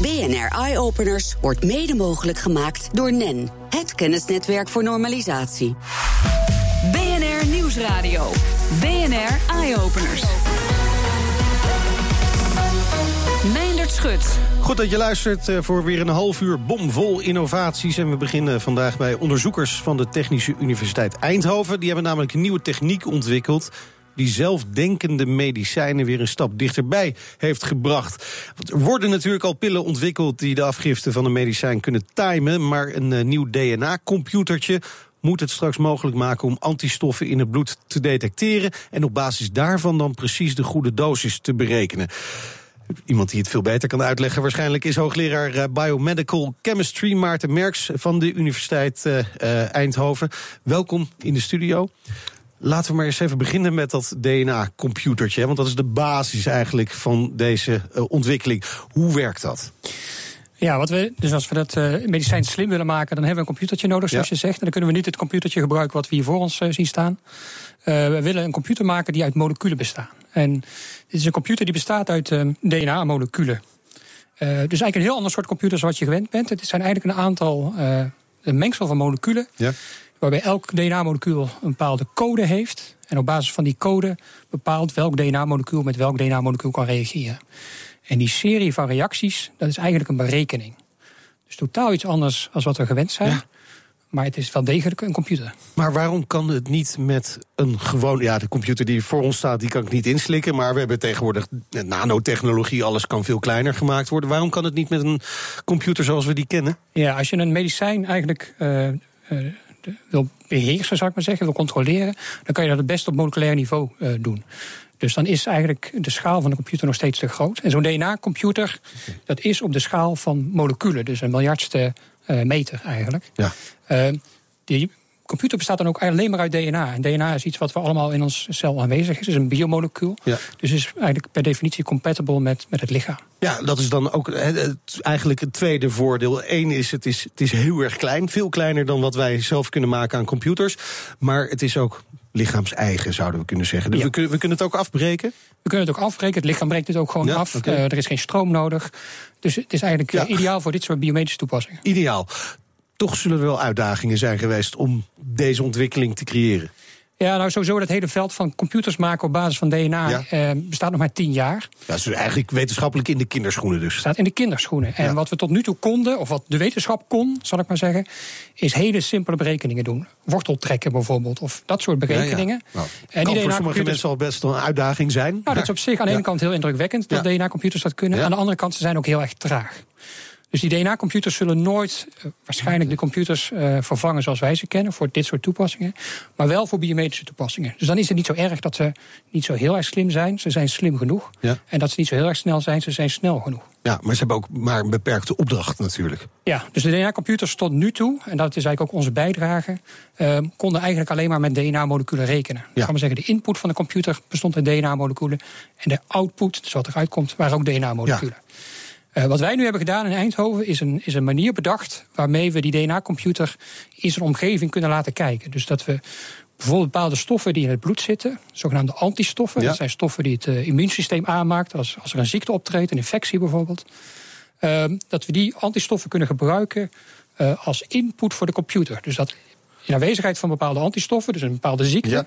BNR Eye Openers wordt mede mogelijk gemaakt door NEN, het kennisnetwerk voor normalisatie. BNR Nieuwsradio. BNR Eye Openers. Meindert Schut. Goed dat je luistert eh, voor weer een half uur bomvol innovaties. En we beginnen vandaag bij onderzoekers van de Technische Universiteit Eindhoven. Die hebben namelijk een nieuwe techniek ontwikkeld die zelfdenkende medicijnen weer een stap dichterbij heeft gebracht. Er worden natuurlijk al pillen ontwikkeld die de afgifte van een medicijn kunnen timen, maar een uh, nieuw DNA-computertje moet het straks mogelijk maken om antistoffen in het bloed te detecteren en op basis daarvan dan precies de goede dosis te berekenen. Iemand die het veel beter kan uitleggen waarschijnlijk is hoogleraar uh, Biomedical Chemistry Maarten Merks van de Universiteit uh, Eindhoven. Welkom in de studio. Laten we maar eens even beginnen met dat DNA-computertje. Want dat is de basis eigenlijk van deze uh, ontwikkeling. Hoe werkt dat? Ja, wat we, dus als we dat uh, medicijn slim willen maken, dan hebben we een computertje nodig, zoals ja. je zegt. En dan kunnen we niet het computertje gebruiken wat we hier voor ons uh, zien staan. we willen een computer maken die uit moleculen bestaat. En dit is een computer die bestaat uit DNA-moleculen. dus eigenlijk een heel ander soort computer zoals je gewend bent. Het zijn eigenlijk een aantal een mengsel van moleculen. Ja waarbij elk DNA-molecuul een bepaalde code heeft. En op basis van die code bepaalt welk DNA-molecuul met welk DNA-molecuul kan reageren. En die serie van reacties, dat is eigenlijk een berekening. Dus totaal iets anders als wat we gewend zijn. Ja. Maar het is wel degelijk een computer. Maar waarom kan het niet met een gewoon... Ja, de computer die voor ons staat, die kan ik niet inslikken. Maar we hebben tegenwoordig nanotechnologie. Alles kan veel kleiner gemaakt worden. Waarom kan het niet met een computer zoals we die kennen? Ja, als je een medicijn eigenlijk... Uh, uh, wil beheersen, zou ik maar zeggen, wil controleren, dan kan je dat het best op moleculair niveau uh, doen. Dus dan is eigenlijk de schaal van de computer nog steeds te groot. En zo'n DNA-computer, dat is op de schaal van moleculen, dus een miljardste uh, meter eigenlijk. Ja. Uh, die computer bestaat dan ook alleen maar uit DNA. En DNA is iets wat we allemaal in ons cel aanwezig is. Het is een biomolecuul. Ja. Dus is eigenlijk per definitie compatible met, met het lichaam. Ja, dat is dan ook eigenlijk het tweede voordeel. Eén is het, is, het is heel erg klein. Veel kleiner dan wat wij zelf kunnen maken aan computers. Maar het is ook lichaams-eigen, zouden we kunnen zeggen. Dus Ja. we, kunnen, we kunnen het ook afbreken. We kunnen het ook afbreken. Het lichaam breekt het ook gewoon Ja, af. Eh, er is geen stroom nodig. Dus het is eigenlijk Ja. eh, ideaal voor dit soort biomedische toepassingen. Ideaal. Toch zullen er wel uitdagingen zijn geweest om deze ontwikkeling te creëren. Ja, nou sowieso dat hele veld van computers maken op basis van DNA Ja. eh, bestaat nog maar tien jaar. Ja, is eigenlijk wetenschappelijk in de kinderschoenen dus. staat in de kinderschoenen. En Ja. wat we tot nu toe konden, of wat de wetenschap kon, zal ik maar zeggen, is hele simpele berekeningen doen. Worteltrekken bijvoorbeeld, of dat soort berekeningen. Nou, En kan voor sommige mensen al best wel een uitdaging zijn. Nou, dat is op zich aan de Ja. ene kant heel indrukwekkend dat Ja. DNA-computers dat kunnen. Ja. Aan de andere kant, ze zijn ook heel erg traag. Dus die DNA-computers zullen nooit eh, waarschijnlijk de computers eh, vervangen zoals wij ze kennen voor dit soort toepassingen, maar wel voor biomedische toepassingen. Dus dan is het niet zo erg dat ze niet zo heel erg slim zijn. Ze zijn slim genoeg. Ja. En dat ze niet zo heel erg snel zijn, ze zijn snel genoeg. Ja, maar ze hebben ook maar een beperkte opdracht natuurlijk. Ja, dus de DNA-computers tot nu toe, en dat is eigenlijk ook onze bijdrage, eh, konden eigenlijk alleen maar met DNA-moleculen rekenen. Ik kan maar zeggen, de input van de computer bestond uit DNA-moleculen. En de output, dus wat eruit komt, waren ook DNA-moleculen. Eh, wat wij nu hebben gedaan in Eindhoven is een, is een manier bedacht waarmee we die DNA-computer in zijn omgeving kunnen laten kijken. Dus dat we bijvoorbeeld bepaalde stoffen die in het bloed zitten, zogenaamde antistoffen, Ja. dat zijn stoffen die het eh, immuunsysteem aanmaakt, als, als er een ziekte optreedt, een infectie bijvoorbeeld, eh, dat we die antistoffen kunnen gebruiken eh, als input voor de computer. Dus dat in aanwezigheid van bepaalde antistoffen, dus een bepaalde ziekte,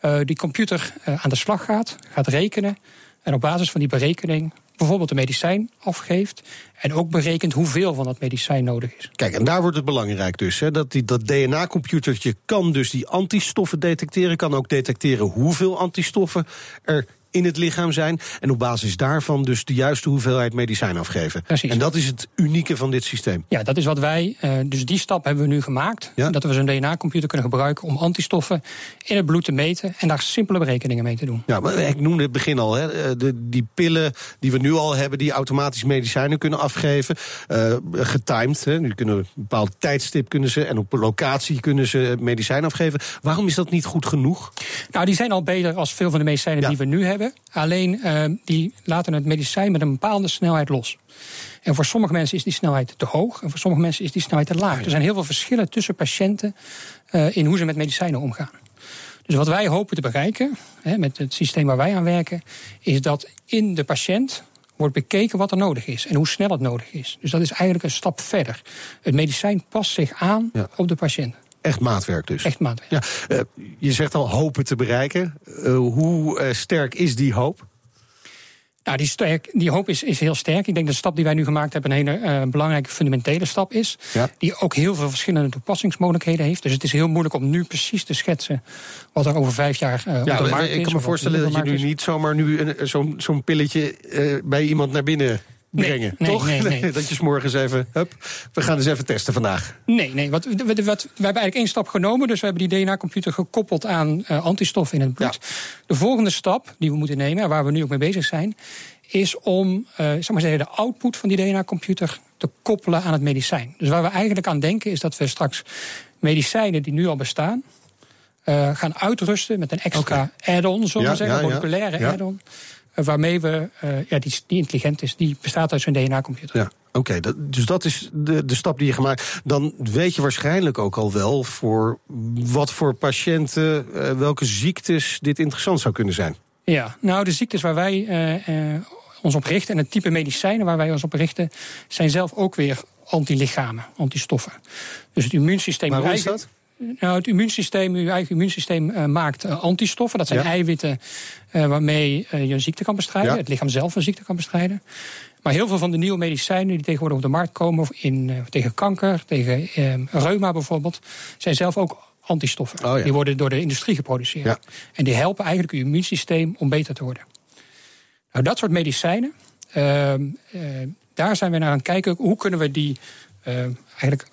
Ja. die computer aan de slag gaat, gaat rekenen. En op basis van die berekening bijvoorbeeld een medicijn afgeeft. En ook berekent hoeveel van dat medicijn nodig is. Kijk, en daar wordt het belangrijk dus. Hè, dat die, dat DNA-computertje kan dus die antistoffen detecteren. Kan ook detecteren hoeveel antistoffen er in het lichaam zijn. En op basis daarvan dus de juiste hoeveelheid medicijn afgeven. Precies. En dat is het unieke van dit systeem. Ja, dat is wat wij. eh, dus die stap hebben we nu gemaakt. Ja. Dat we zo'n DNA-computer kunnen gebruiken om antistoffen in het bloed te meten. En daar simpele berekeningen mee te doen. Ja, maar ik noemde het begin al, hè, eh, de, die pillen die we nu al hebben... die automatisch medicijnen kunnen afgeven, eh getimed. Hè, nu kunnen we een bepaald tijdstip kunnen ze... en op locatie kunnen ze medicijn afgeven. Waarom is dat niet goed genoeg? Nou, die zijn al beter als veel van de medicijnen Ja. die we nu hebben. Alleen eh, die laten het medicijn met een bepaalde snelheid los. En voor sommige mensen is die snelheid te hoog. En voor sommige mensen is die snelheid te laag. Er zijn heel veel verschillen tussen patiënten eh, in hoe ze met medicijnen omgaan. Dus wat wij hopen te bereiken, hè, met het systeem waar wij aan werken, is dat in de patiënt, wordt bekeken wat er nodig is en hoe snel het nodig is. Dus dat is eigenlijk een stap verder. Het medicijn past zich aan op de patiënt. Echt maatwerk dus. Echt maatwerk. Ja, uh, je zegt al hopen te bereiken. Uh, hoe uh, sterk is die hoop? Nou, die, sterk, die hoop is, is heel sterk. Ik denk dat de stap die wij nu gemaakt hebben een hele belangrijke fundamentele stap is. Ja. Die ook heel veel verschillende toepassingsmogelijkheden heeft. Dus het is heel moeilijk om nu precies te schetsen wat er over vijf jaar ja, op de markt is. Ik kan me voorstellen dat je nu niet zomaar nu zo'n zo'n pilletje bij iemand naar binnen brengen, nee, toch? Nee, nee, dat je s morgens even, hup, we gaan eens even testen vandaag. Nee, nee, wat, wat, wat, we hebben eigenlijk één stap genomen. Dus we hebben die DNA-computer gekoppeld aan uh, antistoffen in het bloed. De volgende stap die we moeten nemen, waar we nu ook mee bezig zijn... is om uh, zeg maar zeggen, de output van die DNA-computer te koppelen aan het medicijn. Dus waar we eigenlijk aan denken is dat we straks medicijnen die nu al bestaan... Uh, gaan uitrusten met een extra okay. add-on, zullen we ja, zeggen, ja, add-on... Eh, waarmee we, uh, ja, die, die intelligent is, die bestaat uit zijn DNA-computer. Ja. Oké, okay, dus dat is de, de stap die je gemaakt. Dan weet je waarschijnlijk ook al wel voor wat voor patiënten, uh, welke ziektes dit interessant zou kunnen zijn. Ja, nou, de ziektes waar wij uh, ons op richten en het type medicijnen waar wij ons op richten, zijn zelf ook weer antilichamen, antistoffen. Dus het immuunsysteem. Maar hoe is dat? Nou, het immuunsysteem, uw eigen immuunsysteem uh, maakt uh, antistoffen. Dat zijn ja. eiwitten uh, waarmee je een ziekte kan bestrijden. Ja. Het lichaam zelf een ziekte kan bestrijden. Maar heel veel van de nieuwe medicijnen die tegenwoordig op de markt komen... In, tegen kanker, tegen reuma bijvoorbeeld... zijn zelf ook antistoffen. Oh, ja. Die worden door de industrie geproduceerd. En die helpen eigenlijk uw immuunsysteem om beter te worden. Nou, dat soort medicijnen, ehm, daar zijn we naar aan het kijken... hoe kunnen we die eigenlijk...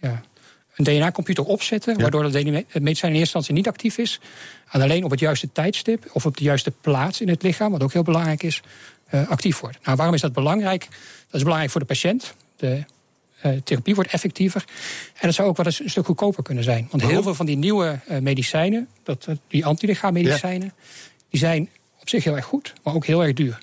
ja, een DNA-computer opzetten, waardoor het medicijn in eerste instantie niet actief is, en alleen op het juiste tijdstip of op de juiste plaats in het lichaam, wat ook heel belangrijk is, uh, actief wordt. Nou, waarom is dat belangrijk? Dat is belangrijk voor de patiënt. De uh, therapie wordt effectiever. En dat zou ook wel eens een stuk goedkoper kunnen zijn. Want heel veel van die nieuwe uh, medicijnen, dat, die antilichaammedicijnen, ja. die zijn op zich heel erg goed, maar ook heel erg duur.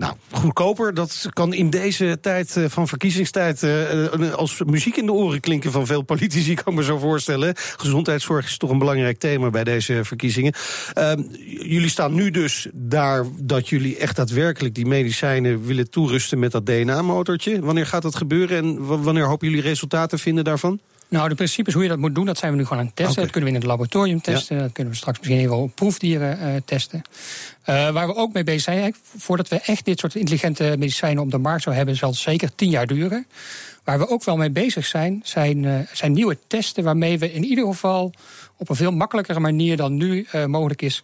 Nou, goedkoper, dat kan in deze tijd uh, van verkiezingstijd uh, als muziek in de oren klinken van veel politici, kan ik me zo voorstellen. Gezondheidszorg is toch een belangrijk thema bij deze verkiezingen. Uh, jullie staan nu dus daar dat jullie echt daadwerkelijk die medicijnen willen toerusten met dat DNA-motortje. Wanneer gaat dat gebeuren en wanneer hopen jullie resultaten vinden daarvan? Nou, de principes hoe je dat moet doen, dat zijn we nu gewoon aan het testen. Okay. Dat kunnen we in het laboratorium testen. Ja. Dat kunnen we straks misschien even op proefdieren uh, testen. Uh, waar we ook mee bezig zijn, voordat we echt dit soort intelligente medicijnen op de markt zouden hebben, zal het zeker tien jaar duren. Waar we ook wel mee bezig zijn, zijn, uh, zijn nieuwe testen waarmee we in ieder geval op een veel makkelijkere manier dan nu mogelijk is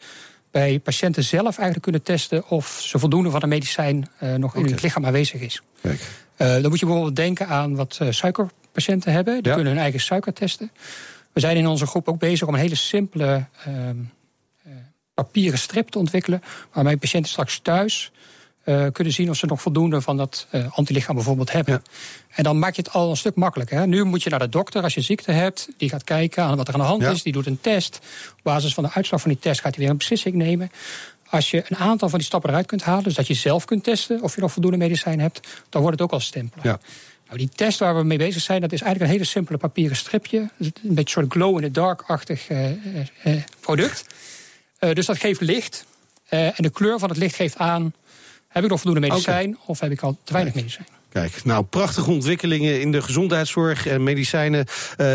bij patiënten zelf eigenlijk kunnen testen of ze voldoende van een medicijn nog okay. in het lichaam aanwezig is. Kijk. dan moet je bijvoorbeeld denken aan wat suiker patiënten hebben. Die ja. kunnen hun eigen suiker testen. We zijn in onze groep ook bezig om een hele simpele uh, uh, papieren strip te ontwikkelen. Waarmee patiënten straks thuis uh, kunnen zien of ze nog voldoende van dat antilichaam bijvoorbeeld hebben. Ja. En dan maak je het al een stuk makkelijker. Hè. Nu moet je naar de dokter als je ziekte hebt. Die gaat kijken aan wat er aan de hand ja. is. Die doet een test. Op basis van de uitslag van die test gaat hij weer een beslissing nemen. Als je een aantal van die stappen eruit kunt halen, dus dat je zelf kunt testen of je nog voldoende medicijn hebt, dan wordt het ook al stempeler. Ja. Nou, die test waar we mee bezig zijn, dat is eigenlijk een hele simpele papieren stripje. Een beetje een soort glow-in-the-dark-achtig uh, uh, product. Uh, dus dat geeft licht. en de kleur van het licht geeft aan... heb ik nog voldoende medicijn okay. of heb ik al te weinig medicijn? Kijk, nou, prachtige ontwikkelingen in de gezondheidszorg en medicijnen,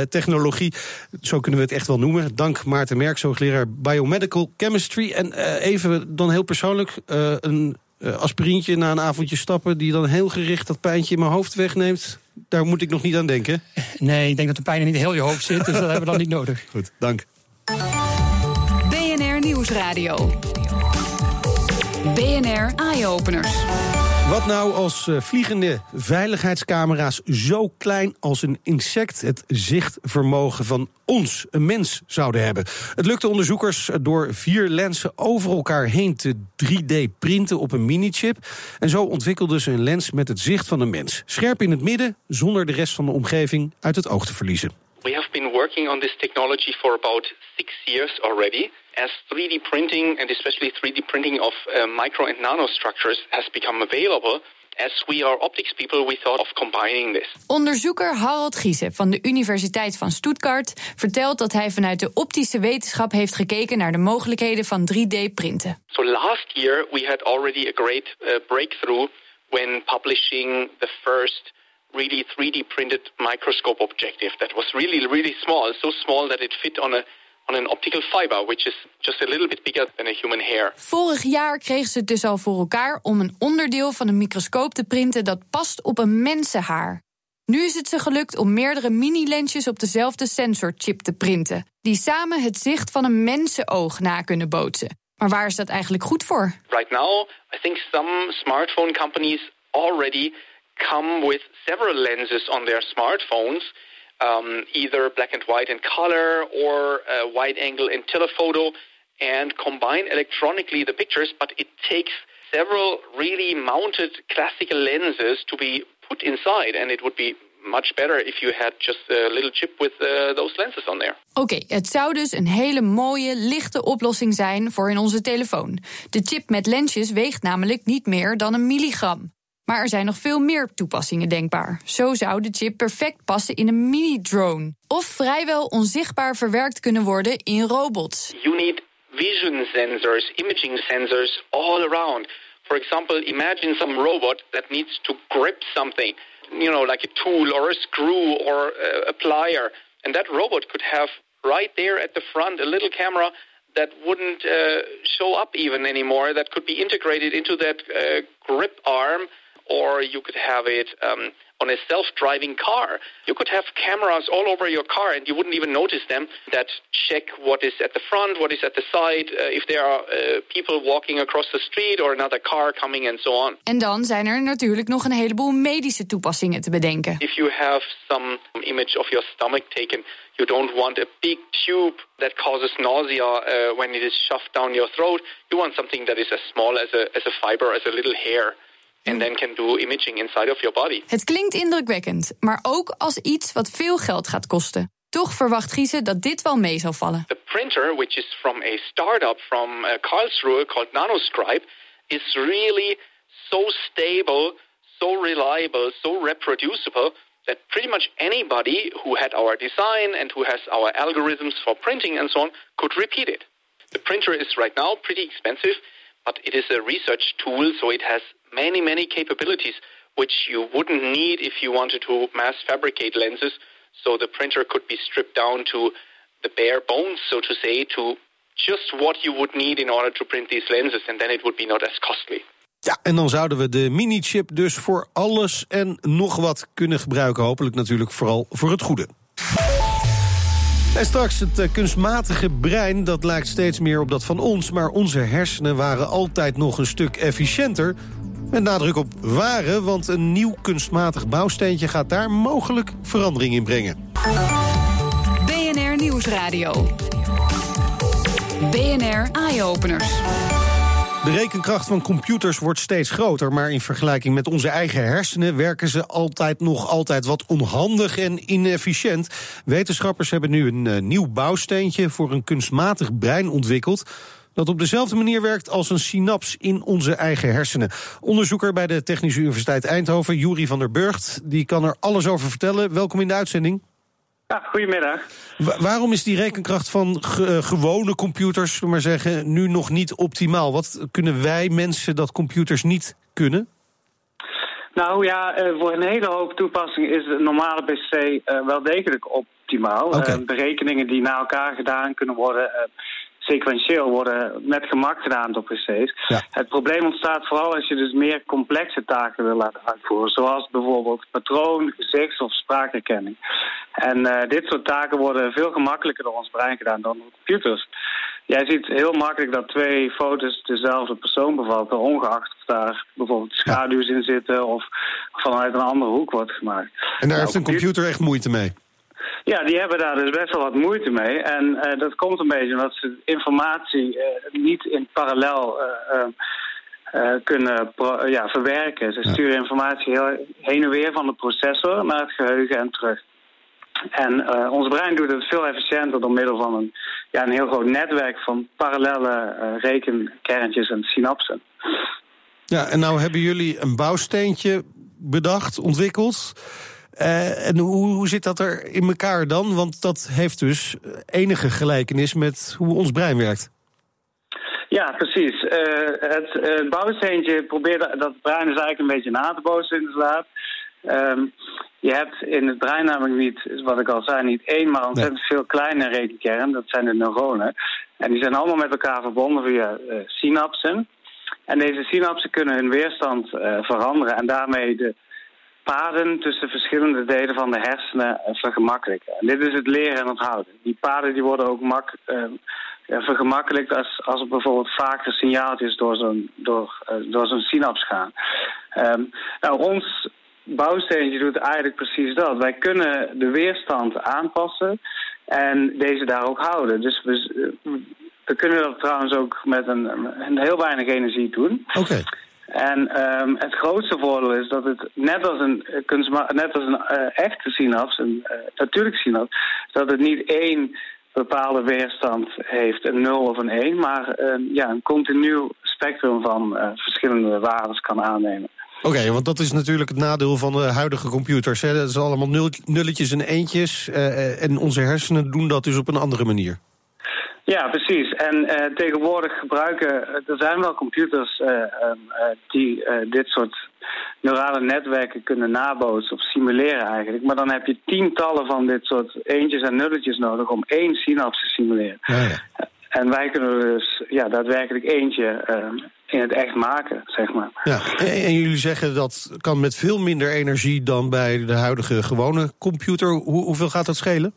technologie. Zo kunnen we het echt wel noemen. Dank Maarten Merks, hoogleraar Biomedical Chemistry. En even dan heel persoonlijk, een uh, aspirintje na een avondje stappen... die dan heel gericht dat pijntje in mijn hoofd wegneemt... daar moet ik nog niet aan denken. Nee, ik denk dat de pijn er niet heel je hoofd zit, dus dat hebben we dan niet nodig. Goed, dank. BNR Nieuwsradio. BNR Eye Openers. Wat nou als uh, vliegende veiligheidscamera's zo klein als een insect het zichtvermogen van ons, een mens, zouden hebben? Het lukte onderzoekers door vier lenzen over elkaar heen te 3D-printen op een mini-chip. En zo ontwikkelden ze een lens met het zicht van een mens. Scherp in het midden, zonder de rest van de omgeving uit het oog te verliezen. We have been working on this technology for about six years already. As 3D printing and especially 3D printing of uh, micro and nanostructures has become available, as we are optics people, we thought of combining this. Onderzoeker Harald Giese van de Universiteit van Stuttgart vertelt dat hij vanuit de optische wetenschap heeft gekeken naar de mogelijkheden van 3D-printen. So last year we had already a great uh, breakthrough when publishing the first really 3D printed microscope objective that was really really small, so small that it fit on a on an optical fiber, which is just a little bit bigger than a human hair. Vorig jaar kregen ze het dus al voor elkaar om een onderdeel van een microscoop te printen dat past op een mensenhaar. Nu is het ze gelukt om meerdere mini-lensjes op dezelfde sensorchip te printen, die samen het zicht van een mensenoog na kunnen bootsen. Maar waar is dat eigenlijk goed voor? Right now, I think some smartphone companies already come with several lenses on their smartphones um, either black and white in color or wide angle in telephoto and combine electronically the pictures, but it takes several really mounted classical lenses to be put inside, and it would be much better if you had just a little chip with uh, those lenses on there. Oké, okay, het zou dus een hele mooie, lichte oplossing zijn voor in onze telefoon. De chip met lensjes weegt namelijk niet meer dan een milligram. Maar er zijn nog veel meer toepassingen denkbaar. Zo zou de chip perfect passen in een mini-drone. Of vrijwel onzichtbaar verwerkt kunnen worden in robots. You need vision sensors, imaging sensors all around. For example, imagine some robot that needs to grip something, you know, like a tool or a screw or a plier. And that robot could have right there at the front a little camera that wouldn't uh, show up even anymore, that could be integrated into that uh, grip arm or you could have it um, on a self-driving car. You could have cameras all over your car and you wouldn't even notice them that check what is at the front, what is at the side, uh, if there are uh, people walking across the street or another car coming and so on. En dan zijn er natuurlijk nog een heleboel medische toepassingen te bedenken. If you have some image of your stomach taken, you don't want a big tube that causes nausea uh, when it is shoved down your throat. You want something that is as small as a, as a fiber, as a little hair. And then can do imaging inside of your body. Het klinkt indrukwekkend, maar ook als iets wat veel geld gaat kosten. Toch verwacht Giese dat dit wel mee zal vallen. The printer, which is from a startup from uh, Karlsruhe called NanoScribe, is really so stable, so reliable, so reproducible that pretty much anybody who had our design and who has our algorithms for printing and so on could repeat it. The printer is right now pretty expensive, but it is a research tool, so it has many, many capabilities which you wouldn't need if you wanted to mass fabricate lenses. So the printer could be stripped down to the bare bones, so to say, to just what you would need in order to print these lenses, and then it would be not as costly. Ja, en dan zouden we de mini-chip dus voor alles en nog wat kunnen gebruiken. Hopelijk natuurlijk vooral voor het goede. En straks het uh, kunstmatige brein, dat lijkt steeds meer op dat van ons... maar onze hersenen waren altijd nog een stuk efficiënter. Met nadruk op waren, want een nieuw kunstmatig bouwsteentje... gaat daar mogelijk verandering in brengen. BNR Nieuwsradio. BNR Eye-Openers. De rekenkracht van computers wordt steeds groter, maar in vergelijking met onze eigen hersenen werken ze altijd nog altijd wat onhandig en inefficiënt. Wetenschappers hebben nu een uh, nieuw bouwsteentje voor een kunstmatig brein ontwikkeld dat op dezelfde manier werkt als een synaps in onze eigen hersenen. Onderzoeker bij de Technische Universiteit Eindhoven, Juri van der Burgt, die kan er alles over vertellen. Welkom in de uitzending. Ja, goedemiddag. waarom is die rekenkracht van eh, gewone computers, maar zeggen, nu nog niet optimaal? Wat kunnen wij mensen dat computers niet kunnen? Nou ja, eh, voor een hele hoop toepassingen is de normale PC uh, wel degelijk optimaal. Okay. berekeningen die na elkaar gedaan kunnen worden sequentieel worden met gemak gedaan door PC's. Het probleem ontstaat vooral als je dus meer complexe taken wil laten uitvoeren. Zoals bijvoorbeeld patroon, gezichts- of spraakherkenning. En uh, dit soort taken worden veel gemakkelijker door ons brein gedaan dan door computers. Jij ziet heel makkelijk dat twee foto's dezelfde persoon bevatten, ongeacht of daar bijvoorbeeld schaduws in zitten of vanuit een andere hoek wordt gemaakt. En daar nou, heeft een computer echt moeite mee? Ja, die hebben daar dus best wel wat moeite mee. En uh, dat komt een beetje omdat ze informatie uh, niet in parallel uh, kunnen ja, verwerken. Ze sturen informatie heel heen en weer van de processor naar het geheugen en terug. En ons brein doet het veel efficiënter door middel van een, ja, een heel groot netwerk van parallele rekenkerntjes en synapsen. Ja, en nou hebben jullie een bouwsteentje bedacht, ontwikkeld. Uh, en hoe, hoe zit dat er in elkaar dan? Want dat heeft dus enige gelijkenis met hoe ons brein werkt. Ja, precies. Uh, het uh, bouwsteentje probeert dat brein is eigenlijk een beetje na te bootsen inderdaad. Um, je hebt in het brein namelijk niet, wat ik al zei, niet één, maar ontzettend veel kleine rekenkernen. Dat zijn de neuronen. En die zijn allemaal met elkaar verbonden via uh, synapsen. En deze synapsen kunnen hun weerstand uh, veranderen en daarmee de paden tussen verschillende delen van de hersenen uh, vergemakkelijken. En dit is het leren en onthouden. Die paden die worden ook mak, vergemakkelijkt als, als er bijvoorbeeld vaker signaaltjes door zo'n door, door zo'n synaps gaan. Um, nou, ons bouwsteentje doet eigenlijk precies dat. Wij kunnen de weerstand aanpassen en deze daar ook houden. Dus we, we kunnen dat trouwens ook met een, een heel weinig energie doen. Oké. En um, het grootste voordeel is dat het net als een, net als een uh, echte synaps, een uh, natuurlijke synaps, dat het niet één bepaalde weerstand heeft, een 0 of een 1, maar uh, ja, een continu spectrum van uh, verschillende waarden kan aannemen. Oké, want dat is natuurlijk het nadeel van de huidige computers. Hè? Dat is allemaal nulletjes en eentjes. En onze hersenen doen dat dus op een andere manier. Ja, precies. En uh, tegenwoordig gebruiken, er zijn wel computers uh, uh, die dit soort neurale netwerken kunnen nabootsen of simuleren eigenlijk. Maar dan heb je tientallen van dit soort eentjes en nulletjes nodig om één synaps te simuleren. Ja, ja. En wij kunnen dus ja, daadwerkelijk eentje ehm, in het echt maken, zeg maar. Ja, en jullie zeggen dat kan met veel minder energie dan bij de huidige gewone computer. Hoe, hoeveel gaat dat schelen?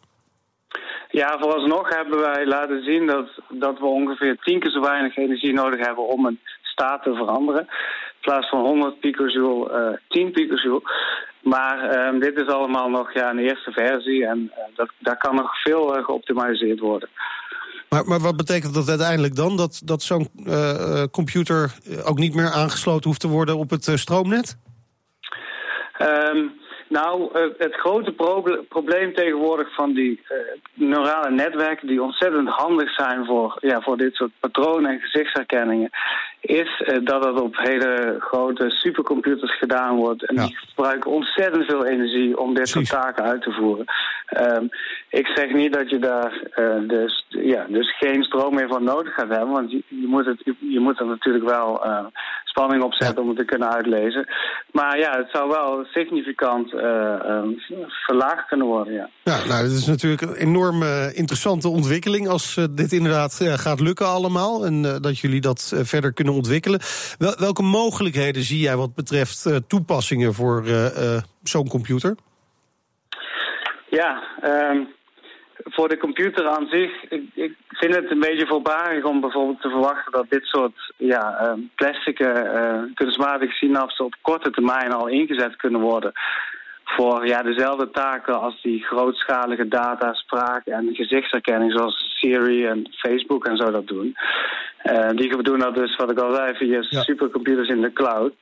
Ja, vooralsnog hebben wij laten zien dat, dat we ongeveer tien keer zo weinig energie nodig hebben om een staat te veranderen. In plaats van 100 picojoule, uh, 10 picojoule. Maar uh, dit is allemaal nog ja, een eerste versie en uh, dat, daar kan nog veel uh, geoptimaliseerd worden. Maar, maar wat betekent dat uiteindelijk dan? Dat, dat zo'n computer ook niet meer aangesloten hoeft te worden op het stroomnet? Um, nou, het grote probleem tegenwoordig van die uh, neurale netwerken... die ontzettend handig zijn voor, ja, voor dit soort patronen en gezichtsherkenningen... is uh, dat het op hele grote supercomputers gedaan wordt. En die gebruiken ontzettend veel energie om dit soort taken uit te voeren. Um, ik zeg niet dat je daar uh, dus, ja, dus geen stroom meer van nodig gaat hebben... want je, je moet, het, je moet er natuurlijk wel spanning op zetten om het te kunnen uitlezen. Maar ja, het zou wel significant uh, verlaagd kunnen worden, ja. Ja, nou, het is natuurlijk een enorme interessante ontwikkeling... als uh, dit inderdaad gaat lukken allemaal... en dat jullie dat verder kunnen ontwikkelen. Wel, welke mogelijkheden zie jij wat betreft toepassingen voor zo'n computer? Ja, um, voor de computer aan zich, ik, ik, vind het een beetje voorbarig om bijvoorbeeld te verwachten dat dit soort ja, uh, plastic uh, kunstmatige synapsen op korte termijn al ingezet kunnen worden voor ja, dezelfde taken als die grootschalige data, spraak en gezichtsherkenning zoals Siri en Facebook en zo dat doen. Uh, die doen dat dus, wat ik al zei, via ja. supercomputers in de cloud.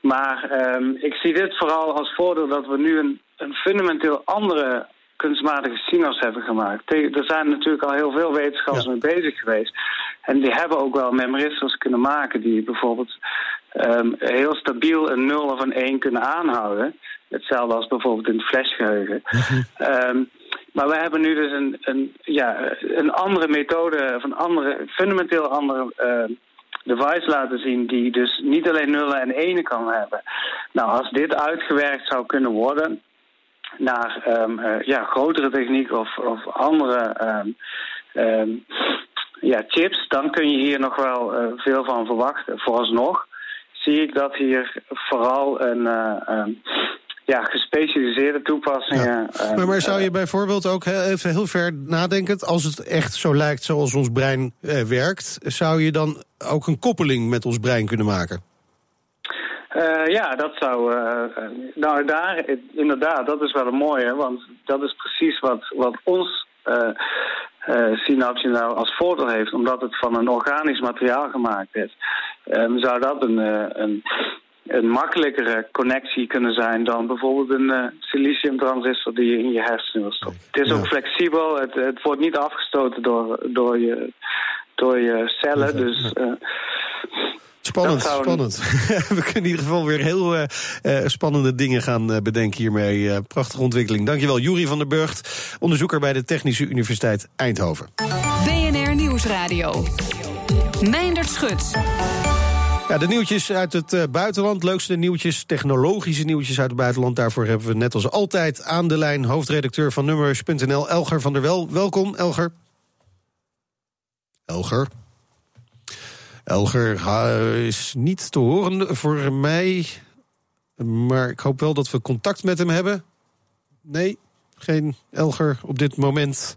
Maar um, ik zie dit vooral als voordeel dat we nu een, een fundamenteel andere kunstmatige sinaps hebben gemaakt. Er zijn natuurlijk al heel veel wetenschappers mee bezig geweest. En die hebben ook wel memoristors kunnen maken die bijvoorbeeld um, heel stabiel een 0 of een 1 kunnen aanhouden. Hetzelfde als bijvoorbeeld in het flashgeheugen. um, maar we hebben nu dus een, een, ja, een andere methode, of een andere, fundamenteel andere uh, device laten zien die dus niet alleen nullen en enen kan hebben. Nou, als dit uitgewerkt zou kunnen worden, naar um, uh, ja, grotere techniek of, of andere um, um, ja, chips, dan kun je hier nog wel uh, veel van verwachten. Vooralsnog zie ik dat hier vooral een uh, ja, gespecialiseerde toepassingen. Ja. Maar, maar, zou je bijvoorbeeld ook even heel ver nadenken, als het echt zo lijkt zoals ons brein werkt, zou je dan ook een koppeling met ons brein kunnen maken? Uh, ja, dat zou. Uh, nou, daar, inderdaad, dat is wel een mooie, want dat is precies wat, wat ons uh, nou als voordeel heeft, omdat het van een organisch materiaal gemaakt is. Um, zou dat een, een, een makkelijkere connectie kunnen zijn dan bijvoorbeeld een siliciumtransistor die je in je hersenen wil stoppen. Het is ook flexibel, het, het wordt niet afgestoten door, door, je, door je cellen, dus. Spannend, spannend. We kunnen in ieder geval weer heel uh, spannende dingen gaan uh, bedenken hiermee. prachtige ontwikkeling. Dankjewel, Jury van der Burgt, onderzoeker bij de Technische Universiteit Eindhoven. BNR Nieuwsradio. Meindert Schut. Ja, de nieuwtjes uit het buitenland, leukste nieuwtjes, technologische nieuwtjes uit het buitenland. Daarvoor hebben we net als altijd aan de lijn hoofdredacteur van Nummers.nl, Elger van der Wel. Welkom, Elger. Elger. Elger is niet te horen voor mij. Maar ik hoop wel dat we contact met hem hebben. Nee, geen Elger op dit moment.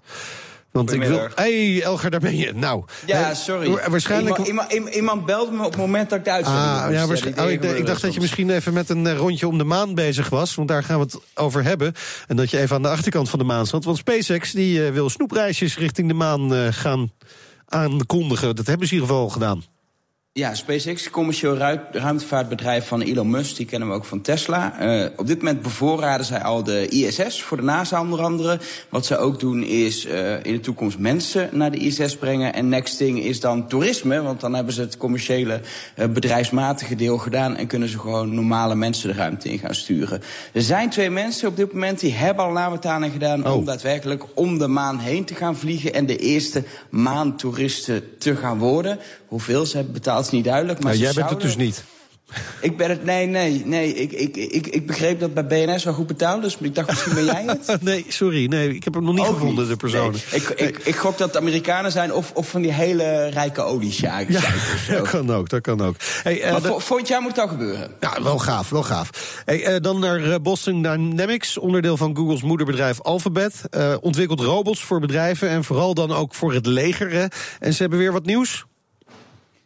Want ik wil. hey, Elger, daar ben je. Nou. Ja, sorry. Waarschijnlijk. Iemand, iemand, iemand belde me op het moment dat ik de uitzending ah, ja, oh, ik, ik, dacht dat je misschien even met een eh, rondje om de maan bezig was. Want daar gaan we het over hebben. En dat je even aan de achterkant van de maan zat. Want SpaceX die, uh, wil snoepreisjes richting de maan uh, gaan aankondigen. Dat hebben ze in ieder geval gedaan. Ja, SpaceX, commercieel ruimtevaartbedrijf van Elon Musk, die kennen we ook van Tesla. Uh, op dit moment bevoorraden zij al de ISS voor de NASA onder andere. Wat ze ook doen is uh, in de toekomst mensen naar de ISS brengen. En next thing is dan toerisme, want dan hebben ze het commerciële uh, bedrijfsmatige deel gedaan... en kunnen ze gewoon normale mensen de ruimte in gaan sturen. Er zijn twee mensen op dit moment die hebben al nabetaling gedaan... Oh. om daadwerkelijk om de maan heen te gaan vliegen... en de eerste maantoeristen te gaan worden. Hoeveel ze hebben betaald is niet duidelijk. Maar nou, jij bent het dus niet. Ik ben het, nee, nee, nee. Ik, ik, ik, ik begreep dat bij BNS wel goed betaald, dus ik dacht misschien ben jij het. nee, sorry, nee, ik heb hem nog niet gevonden, de persoon. Nee. Ik, ik, ik gok dat het Amerikanen zijn of, of van die hele rijke oliesjaak. Ja, dat kan ook, dat kan ook. Hey, uh, maar volgend jaar moet al gebeuren. Ja, wel gaaf, wel gaaf. Hey, uh, dan naar uh, Boston Dynamics, onderdeel van Googles moederbedrijf Alphabet. ontwikkelt robots voor bedrijven en vooral dan ook voor het leger. Hè. En ze hebben weer wat nieuws.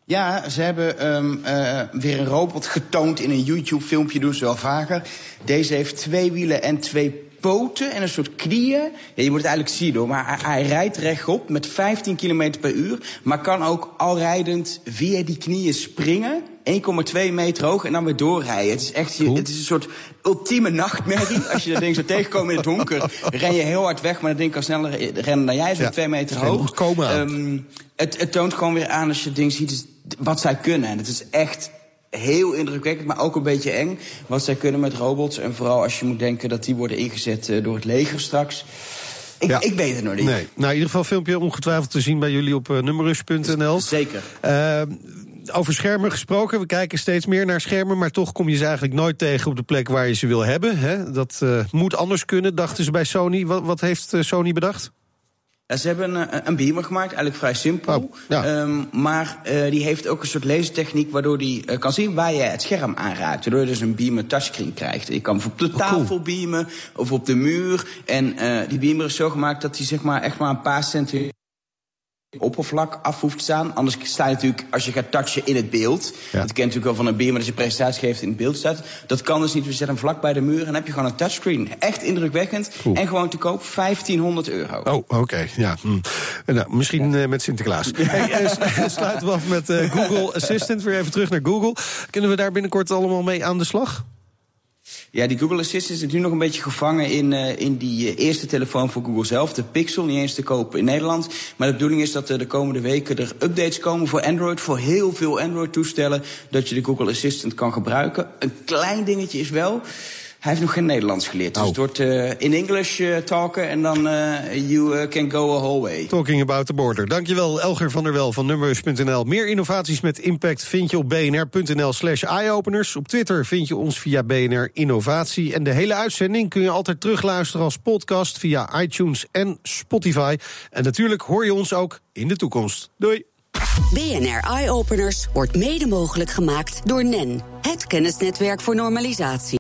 Ja, ze hebben um, uh, weer een robot getoond in een YouTube-filmpje, doen ze wel vaker. Deze heeft twee wielen en twee poten en een soort knieën. Ja, je moet het eigenlijk zien hoor, maar hij, hij rijdt rechtop met 15 km per uur. Maar kan ook al rijdend via die knieën springen. 1,2 meter hoog en dan weer doorrijden. Het is echt cool. het is een soort ultieme nachtmerrie. Als je dat ding zo tegenkomt in het donker, ren je heel hard weg, maar dat ding kan sneller rennen dan jij, zo'n ja, 2 meter hoog. Um, het, het toont gewoon weer aan als je het ding ziet wat zij kunnen. En het is echt heel indrukwekkend, maar ook een beetje eng. Wat zij kunnen met robots. En vooral als je moet denken dat die worden ingezet uh, door het leger straks. Ik, ja. ik, weet het nog niet. Nee. Nou, in ieder geval filmpje ongetwijfeld te zien bij jullie op uh, nummerus.nl. Zeker. Uh, over schermen gesproken. We kijken steeds meer naar schermen, maar toch kom je ze eigenlijk nooit tegen op de plek waar je ze wil hebben. Hè? Dat uh, moet anders kunnen, dachten ze bij Sony. Wat, wat heeft Sony bedacht? Ja, ze hebben een, een beamer gemaakt, eigenlijk vrij simpel. Oh, ja. um, maar uh, die heeft ook een soort lasertechniek waardoor die uh, kan zien waar je het scherm aanraakt. Waardoor je dus een beamer touchscreen krijgt. Je kan op de tafel oh, cool. beamen of op de muur. En uh, die beamer is zo gemaakt dat hij zeg maar echt maar een paar centimeter oppervlak af hoeft te staan. Anders sta je natuurlijk, als je gaat touchen in het beeld. Ja. Dat kent natuurlijk wel van een beamer, als je presentatie geeft in het beeld staat. Dat kan dus niet. We zetten hem vlak bij de muur en dan heb je gewoon een touchscreen. Echt indrukwekkend. Cool. En gewoon te koop, 1500 euro. Oh, oké. Okay. Ja. Hm. Nou, misschien ja. uh, met Sinterklaas. Ja. Hey, uh, sluiten we af met uh, Google Assistant. Weer even terug naar Google. Kunnen we daar binnenkort allemaal mee aan de slag? Ja, die Google Assistant is nu nog een beetje gevangen in, uh, in die uh, eerste telefoon van Google zelf, de Pixel, niet eens te kopen in Nederland. Maar de bedoeling is dat er de komende weken er updates komen voor Android, voor heel veel Android-toestellen, dat je de Google Assistant kan gebruiken. Een klein dingetje is wel, hij heeft nog geen Nederlands geleerd. Dus oh. het wordt uh, in English uh, talken en dan uh, you can go a whole way. Talking about the border. Dankjewel, Elger van der Wel van Numbers.nl. Meer innovaties met impact vind je op bnr.nl slash eyeopeners. Op Twitter vind je ons via BNR Innovatie. En de hele uitzending kun je altijd terugluisteren als podcast via iTunes en Spotify. En natuurlijk hoor je ons ook in de toekomst. Doei! BNR Eyeopeners wordt mede mogelijk gemaakt door NEN, het kennisnetwerk voor normalisatie.